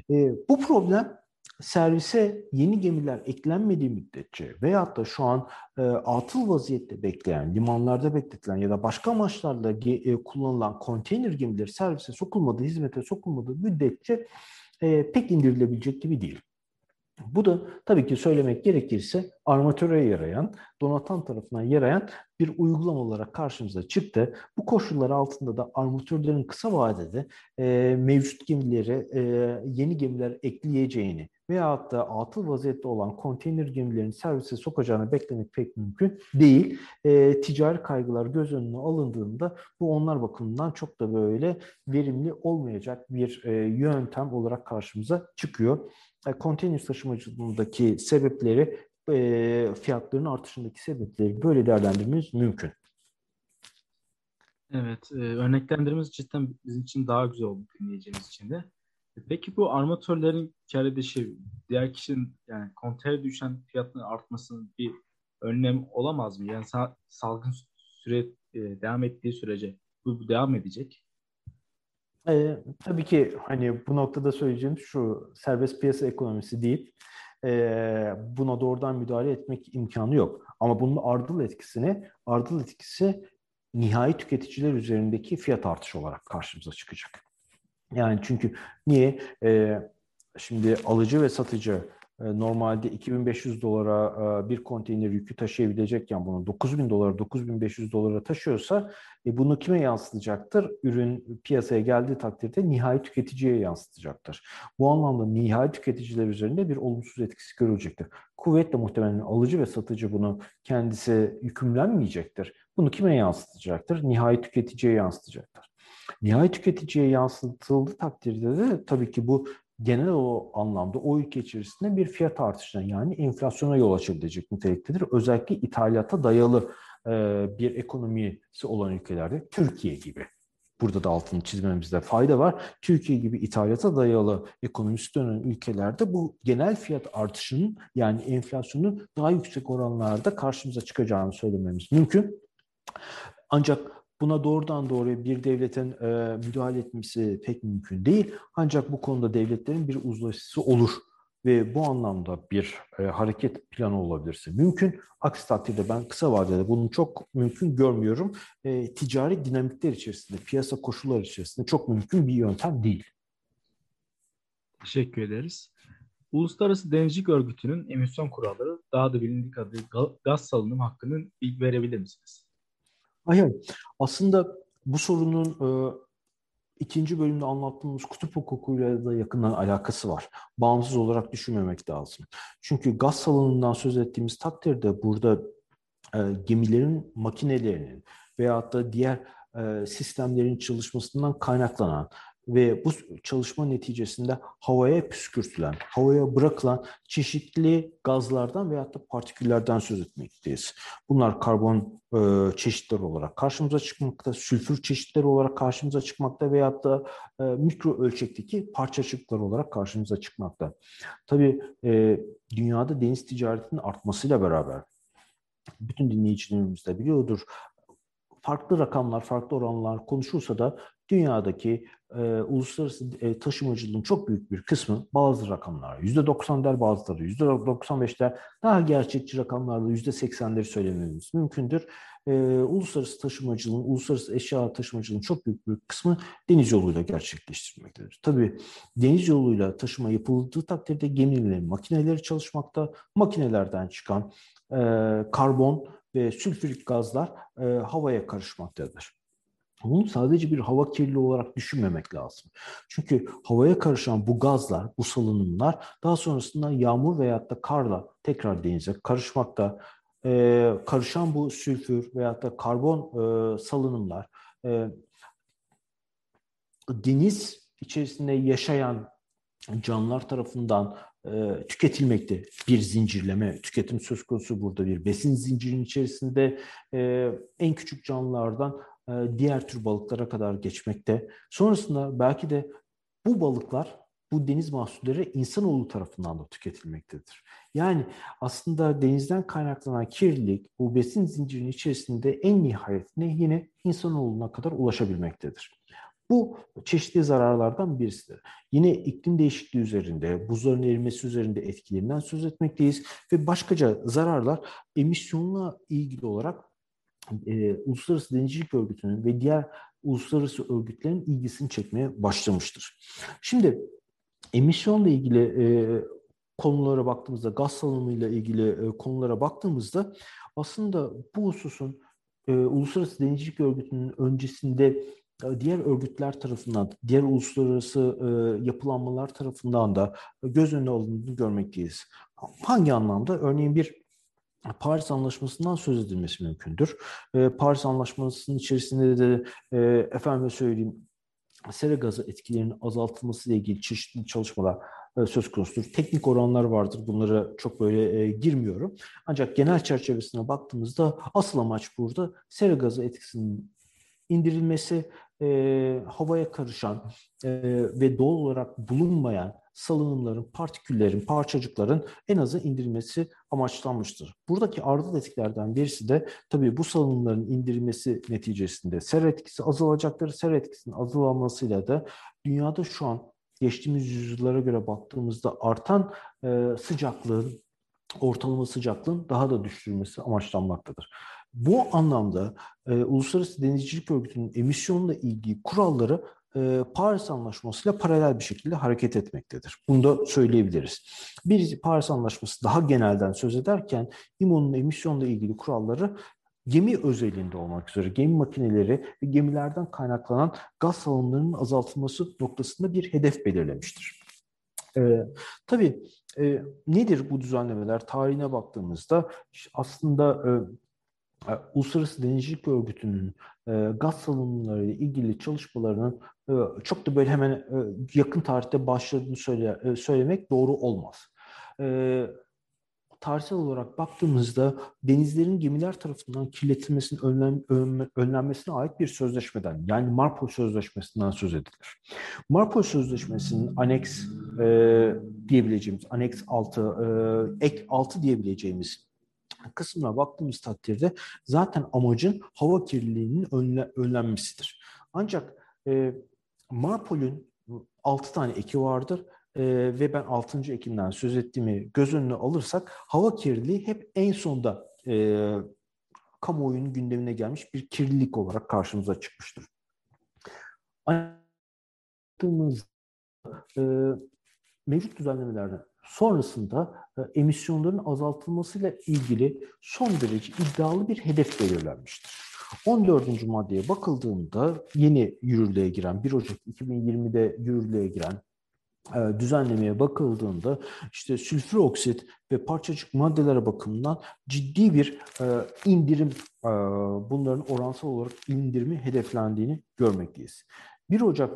E, bu problem servise yeni gemiler eklenmediği müddetçe veyahut da şu an e, atıl vaziyette bekleyen, limanlarda bekletilen ya da başka amaçlarla e, kullanılan konteyner gemileri servise sokulmadığı, hizmete sokulmadığı müddetçe e, pek indirilebilecek gibi değil. Bu da tabii ki söylemek gerekirse armatöre yarayan, donatan tarafına yarayan bir uygulama olarak karşımıza çıktı. Bu koşullar altında da armatörlerin kısa vadede e, mevcut gemileri, e, yeni gemiler ekleyeceğini veyahut da atıl vaziyette olan konteyner gemilerini servise sokacağını beklemek pek mümkün değil. E, ticari kaygılar göz önüne alındığında bu onlar bakımından çok da böyle verimli olmayacak bir e, yöntem olarak karşımıza çıkıyor. Konteyner taşımacılığındaki sebepleri, e, fiyatların artışındaki sebepleri böyle değerlendirmemiz mümkün. Evet, e, örneklendirmemiz cidden bizim için daha güzel oldu dinleyeceğimiz için de. E, Peki bu armatörlerin kar edişi diğer kişinin yani kontere düşen fiyatının artmasının bir önlem olamaz mı? Yani sa- salgın süre e, devam ettiği sürece bu devam edecek. E, tabii ki hani bu noktada söyleyeceğim şu serbest piyasa ekonomisi değil. E, buna doğrudan müdahale etmek imkanı yok. Ama bunun ardıl etkisini, ardıl etkisi nihai tüketiciler üzerindeki fiyat artışı olarak karşımıza çıkacak. Yani çünkü niye? E, şimdi alıcı ve satıcı normalde 2500 dolara e, bir konteyner yükü taşıyabilecekken bunu 9000 dolara, 9500 dolara taşıyorsa e, bunu kime yansıtacaktır? Ürün piyasaya geldiği takdirde nihai tüketiciye yansıtacaktır. Bu anlamda nihai tüketiciler üzerinde bir olumsuz etkisi görülecektir. Kuvvetle muhtemelen alıcı ve satıcı bunu kendisi yükümlenmeyecektir. Bunu kime yansıtacaktır? Nihai tüketiciye yansıtacaktır. Nihai tüketiciye yansıtıldığı takdirde de tabii ki bu genel o anlamda o ülke içerisinde bir fiyat artışına yani enflasyona yol açabilecek niteliktedir. Özellikle ithalata dayalı e, bir ekonomisi olan ülkelerde Türkiye gibi. Burada da altını çizmemizde fayda var. Türkiye gibi ithalata dayalı ekonomisi dönen ülkelerde bu genel fiyat artışının yani enflasyonun daha yüksek oranlarda karşımıza çıkacağını söylememiz mümkün. Ancak Buna doğrudan doğruya bir devletin e, müdahale etmesi pek mümkün değil. Ancak bu konuda devletlerin bir uzlaşısı olur ve bu anlamda bir e, hareket planı olabilirse mümkün. Aksi takdirde ben kısa vadede bunu çok mümkün görmüyorum. E, ticari dinamikler içerisinde, piyasa koşulları içerisinde çok mümkün bir yöntem değil. Teşekkür ederiz. Uluslararası Denizcilik Örgütü'nün emisyon kuralları daha da bilindik adı gaz salınım hakkının bilgi verebilir misiniz? Hayır. Aslında bu sorunun e, ikinci bölümde anlattığımız kutup hukukuyla da yakından alakası var. Bağımsız olarak düşünmemek lazım. Çünkü gaz salınımından söz ettiğimiz takdirde burada e, gemilerin makinelerinin veyahut da diğer e, sistemlerin çalışmasından kaynaklanan ve bu çalışma neticesinde havaya püskürtülen, havaya bırakılan çeşitli gazlardan veyahut da partiküllerden söz etmekteyiz. Bunlar karbon e, çeşitleri olarak karşımıza çıkmakta, sülfür çeşitleri olarak karşımıza çıkmakta veyahut da e, mikro ölçekteki parçacıklar olarak karşımıza çıkmakta. Tabii e, dünyada deniz ticaretinin artmasıyla beraber bütün dinleyicilerimiz de biliyordur farklı rakamlar, farklı oranlar konuşulsa da dünyadaki e, uluslararası e, taşımacılığın çok büyük bir kısmı bazı rakamlar %90 der bazıları %95 der daha gerçekçi rakamlarla %80'leri söylememiz mümkündür. E, uluslararası taşımacılığın, uluslararası eşya taşımacılığın çok büyük bir kısmı deniz yoluyla gerçekleştirilmektedir. Tabii deniz yoluyla taşıma yapıldığı takdirde gemilerin makineleri çalışmakta, makinelerden çıkan e, karbon ve sülfürik gazlar e, havaya karışmaktadır. Bunu sadece bir hava kirliliği olarak düşünmemek lazım. Çünkü havaya karışan bu gazlar, bu salınımlar daha sonrasında yağmur veyahut da karla tekrar denize karışmakta. Ee, karışan bu sülfür veyahut da karbon e, salınımlar e, deniz içerisinde yaşayan canlılar tarafından e, tüketilmekte. Bir zincirleme tüketim söz konusu burada bir besin zincirinin içerisinde e, en küçük canlılardan e, diğer tür balıklara kadar geçmekte. Sonrasında belki de bu balıklar bu deniz mahsulleri insanoğlu tarafından da tüketilmektedir. Yani aslında denizden kaynaklanan kirlilik bu besin zincirinin içerisinde en nihayetinde yine insanoğluna kadar ulaşabilmektedir. Bu çeşitli zararlardan birisidir. Yine iklim değişikliği üzerinde, buzların erimesi üzerinde etkilerinden söz etmekteyiz ve başkaca zararlar emisyonla ilgili olarak e, Uluslararası Denizcilik Örgütü'nün ve diğer uluslararası örgütlerin ilgisini çekmeye başlamıştır. Şimdi emisyonla ilgili e, konulara baktığımızda, gaz salınımıyla ilgili e, konulara baktığımızda aslında bu hususun e, Uluslararası Denizcilik Örgütü'nün öncesinde diğer örgütler tarafından, diğer uluslararası e, yapılanmalar tarafından da göz önüne alındığını görmekteyiz. Hangi anlamda? Örneğin bir Paris Anlaşması'ndan söz edilmesi mümkündür. E, Paris Anlaşması'nın içerisinde de e, efendim söyleyeyim sera gazı etkilerinin azaltılması ile ilgili çeşitli çalışmalar e, söz konusudur. Teknik oranlar vardır. Bunlara çok böyle e, girmiyorum. Ancak genel çerçevesine baktığımızda asıl amaç burada sera gazı etkisinin indirilmesi, e, havaya karışan e, ve doğal olarak bulunmayan salınımların, partiküllerin, parçacıkların en azı indirilmesi amaçlanmıştır. Buradaki ardıl etkilerden birisi de tabii bu salınımların indirilmesi neticesinde sera etkisi azalacaktır. Sera etkisinin azalmasıyla da dünyada şu an geçtiğimiz yüzyıllara göre baktığımızda artan e, sıcaklığın, ortalama sıcaklığın daha da düşürülmesi amaçlanmaktadır. Bu anlamda e, Uluslararası Denizcilik Örgütü'nün emisyonla ilgili kuralları e, Paris Anlaşması ile paralel bir şekilde hareket etmektedir. Bunu da söyleyebiliriz. Bir Paris Anlaşması daha genelden söz ederken İMO'nun emisyonla ilgili kuralları gemi özelinde olmak üzere gemi makineleri ve gemilerden kaynaklanan gaz salınımlarının azaltılması noktasında bir hedef belirlemiştir. Ee, tabii e, nedir bu düzenlemeler? Tarihine baktığımızda aslında e, Uluslararası Denizcilik Örgütü'nün e, gaz salınımları ile ilgili çalışmalarının e, çok da böyle hemen e, yakın tarihte başladığını söyle, e, söylemek doğru olmaz. E, tarihsel olarak baktığımızda denizlerin gemiler tarafından kirletilmesinin önlen, önlenmesine ait bir sözleşmeden yani Marpol Sözleşmesi'nden söz edilir. Marpol Sözleşmesi'nin aneks e, diyebileceğimiz, aneks 6, e, ek 6 diyebileceğimiz kısmına baktığımız takdirde zaten amacın hava kirliliğinin önle, önlenmesidir. Ancak e, Marpol'ün 6 tane eki vardır e, ve ben 6. ekimden söz ettiğimi göz önüne alırsak hava kirliliği hep en sonda e, kamuoyunun gündemine gelmiş bir kirlilik olarak karşımıza çıkmıştır. Baktığımız e, mevcut düzenlemelerden sonrasında e, emisyonların azaltılmasıyla ilgili son derece iddialı bir hedef belirlenmiştir. 14. maddeye bakıldığında yeni yürürlüğe giren 1 Ocak 2020'de yürürlüğe giren e, düzenlemeye bakıldığında işte sülfür oksit ve parçacık maddelere bakımından ciddi bir e, indirim bunların oransal olarak indirimi hedeflendiğini görmekteyiz. 1 Ocak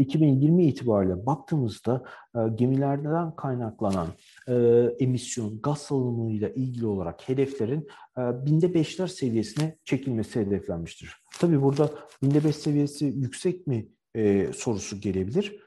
2020 itibariyle baktığımızda e, gemilerden kaynaklanan e, emisyon, gaz salınımıyla ilgili olarak hedeflerin e, binde beşler seviyesine çekilmesi hedeflenmiştir. Tabii burada binde beş seviyesi yüksek mi sorusu gelebilir.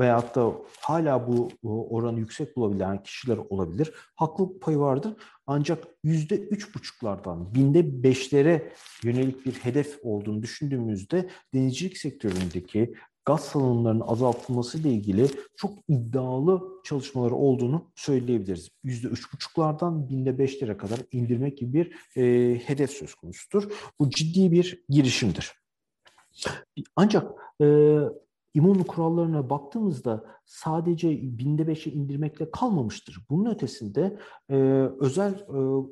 Veyahut da hala bu oranı yüksek bulabilen kişiler olabilir. Haklılık payı vardır. Ancak yüzde üç buçuklardan binde beşlere yönelik bir hedef olduğunu düşündüğümüzde denizcilik sektöründeki gaz salınımlarının azaltılması ile ilgili çok iddialı çalışmaları olduğunu söyleyebiliriz. %3,5'lardan binde beşlere kadar indirmek gibi bir e, hedef söz konusudur. Bu ciddi bir girişimdir. Ancak e, İMO'nun kurallarına baktığımızda sadece binde beşe indirmekle kalmamıştır. Bunun ötesinde e, özel, e,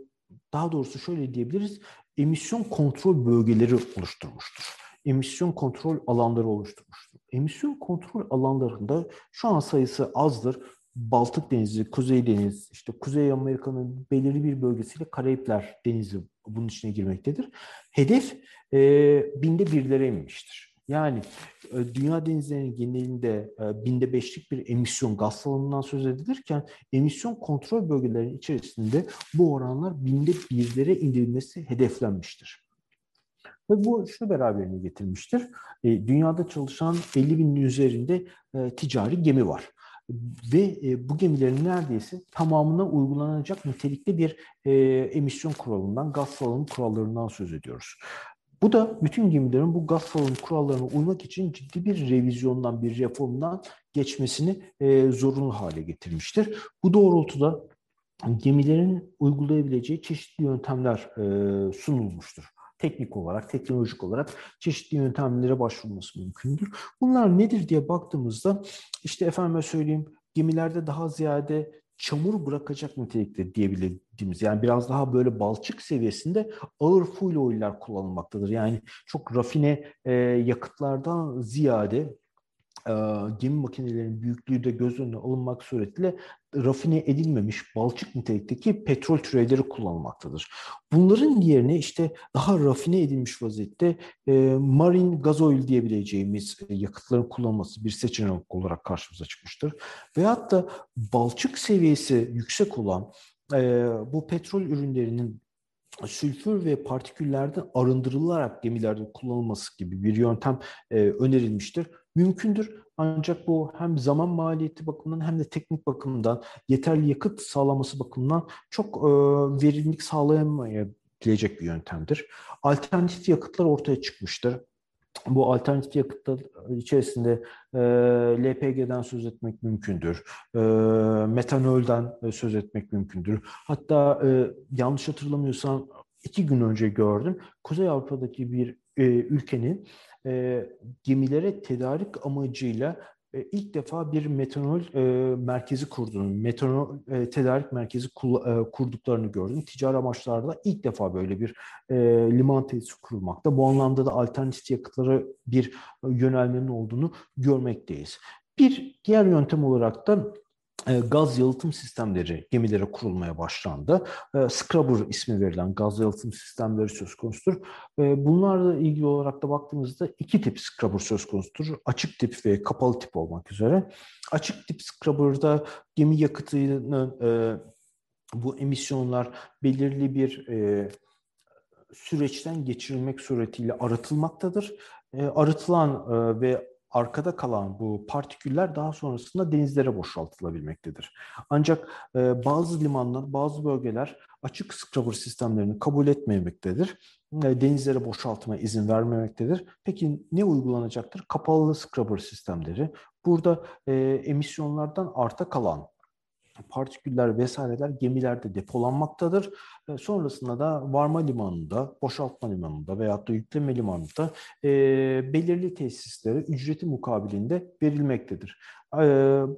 daha doğrusu şöyle diyebiliriz, emisyon kontrol bölgeleri oluşturmuştur. Emisyon kontrol alanları oluşturmuştur emisyon kontrol alanlarında şu an sayısı azdır. Baltık Denizi, Kuzey Deniz, işte Kuzey Amerika'nın belirli bir bölgesiyle Karayipler Denizi bunun içine girmektedir. Hedef e, binde birlere inmiştir. Yani e, dünya denizlerinin genelinde e, binde beşlik bir emisyon gaz salımından söz edilirken emisyon kontrol bölgelerinin içerisinde bu oranlar binde birlere indirilmesi hedeflenmiştir. Ve bu şu beraberine getirmiştir. E, dünyada çalışan 50 binin üzerinde ticari gemi var ve e, bu gemilerin neredeyse tamamına uygulanacak nitelikte bir e, emisyon kuralından, gaz salınım kurallarından söz ediyoruz. Bu da bütün gemilerin bu gaz salınım kurallarına uymak için ciddi bir revizyondan, bir reformdan geçmesini e, zorunlu hale getirmiştir. Bu doğrultuda gemilerin uygulayabileceği çeşitli yöntemler e, sunulmuştur teknik olarak, teknolojik olarak çeşitli yöntemlere başvurulması mümkündür. Bunlar nedir diye baktığımızda işte efendime söyleyeyim gemilerde daha ziyade çamur bırakacak nitelikte diyebildiğimiz yani biraz daha böyle balçık seviyesinde ağır fuel oiller kullanılmaktadır. Yani çok rafine e, yakıtlardan ziyade gemi makinelerinin büyüklüğü de göz önüne alınmak suretiyle rafine edilmemiş balçık nitelikteki petrol türevleri kullanılmaktadır. Bunların yerine işte daha rafine edilmiş vaziyette e, marine gazoil diyebileceğimiz yakıtların kullanılması bir seçenek olarak karşımıza çıkmıştır. Veyahut da balçık seviyesi yüksek olan e, bu petrol ürünlerinin sülfür ve partiküllerden arındırılarak gemilerde kullanılması gibi bir yöntem e, önerilmiştir. Mümkündür ancak bu hem zaman maliyeti bakımından hem de teknik bakımdan yeterli yakıt sağlaması bakımından çok e, verimlilik sağlayamayabilecek bir yöntemdir. Alternatif yakıtlar ortaya çıkmıştır. Bu alternatif yakıtlar içerisinde e, LPG'den söz etmek mümkündür. E, metanolden e, söz etmek mümkündür. Hatta e, yanlış hatırlamıyorsam iki gün önce gördüm. Kuzey Avrupa'daki bir e, ülkenin e, gemilere tedarik amacıyla e, ilk defa bir metanol e, merkezi kurduğunu, metanol e, tedarik merkezi kul, e, kurduklarını gördüm. Ticari amaçlarda ilk defa böyle bir e, liman tesisi kurulmakta. Bu anlamda da alternatif yakıtlara bir yönelmenin olduğunu görmekteyiz. Bir diğer yöntem olarak da e, gaz yalıtım sistemleri gemilere kurulmaya başlandı. E, scrubber ismi verilen gaz yalıtım sistemleri söz konusudur. E, bunlarla ilgili olarak da baktığımızda iki tip scrubber söz konusudur. Açık tip ve kapalı tip olmak üzere. Açık tip scrubber'da gemi yakıtının bu emisyonlar belirli bir süreçten geçirilmek suretiyle arıtılmaktadır. Arıtılan ve arkada kalan bu partiküller daha sonrasında denizlere boşaltılabilmektedir. Ancak e, bazı limanlar, bazı bölgeler açık scrubber sistemlerini kabul etmemektedir. E, denizlere boşaltma izin vermemektedir. Peki ne uygulanacaktır? Kapalı scrubber sistemleri. Burada e, emisyonlardan arta kalan partiküller vesaireler gemilerde depolanmaktadır. E, sonrasında da varma limanında, boşaltma limanında veyahut da yükleme limanında e, belirli tesislere ücreti mukabilinde verilmektedir. E,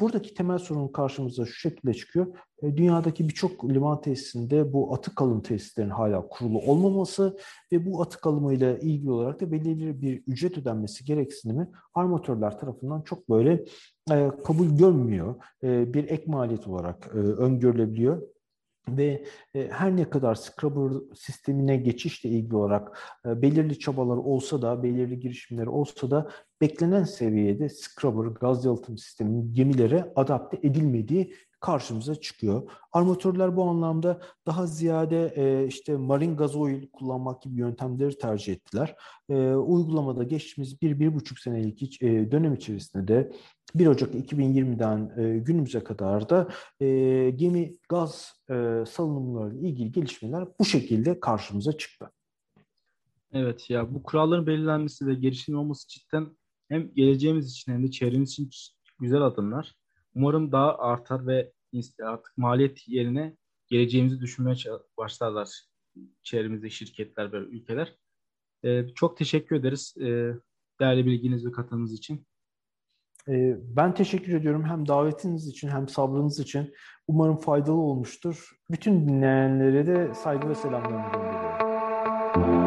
buradaki temel sorun karşımıza şu şekilde çıkıyor. E, dünyadaki birçok liman tesisinde bu atık alım tesislerinin hala kurulu olmaması ve bu atık alımıyla ilgili olarak da belirli bir ücret ödenmesi gereksinimi armatörler tarafından çok böyle e, kabul görmüyor. E, bir ek maliyet olarak e, öngörülebiliyor ve e, her ne kadar Scrubber sistemine geçişle ilgili olarak e, belirli çabalar olsa da, belirli girişimler olsa da beklenen seviyede Scrubber gaz yalıtım sisteminin gemilere adapte edilmediği karşımıza çıkıyor. Armatörler bu anlamda daha ziyade e, işte marin gazoil kullanmak gibi yöntemleri tercih ettiler. E, uygulamada geçtiğimiz bir, bir buçuk senelik e, dönem içerisinde de 1 Ocak 2020'den e, günümüze kadar da e, gemi gaz e, salınımlarıyla ilgili gelişmeler bu şekilde karşımıza çıktı. Evet ya bu kuralların belirlenmesi ve gelişim olması cidden hem geleceğimiz için hem de çevremiz için güzel adımlar. Umarım daha artar ve artık maliyet yerine geleceğimizi düşünmeye başlarlar çevremizde şirketler ve ülkeler. Ee, çok teşekkür ederiz e, değerli bilginiz ve katılımınız için. Ee, ben teşekkür ediyorum hem davetiniz için hem sabrınız için. Umarım faydalı olmuştur. Bütün dinleyenlere de saygı ve selamlarımı gönderiyorum.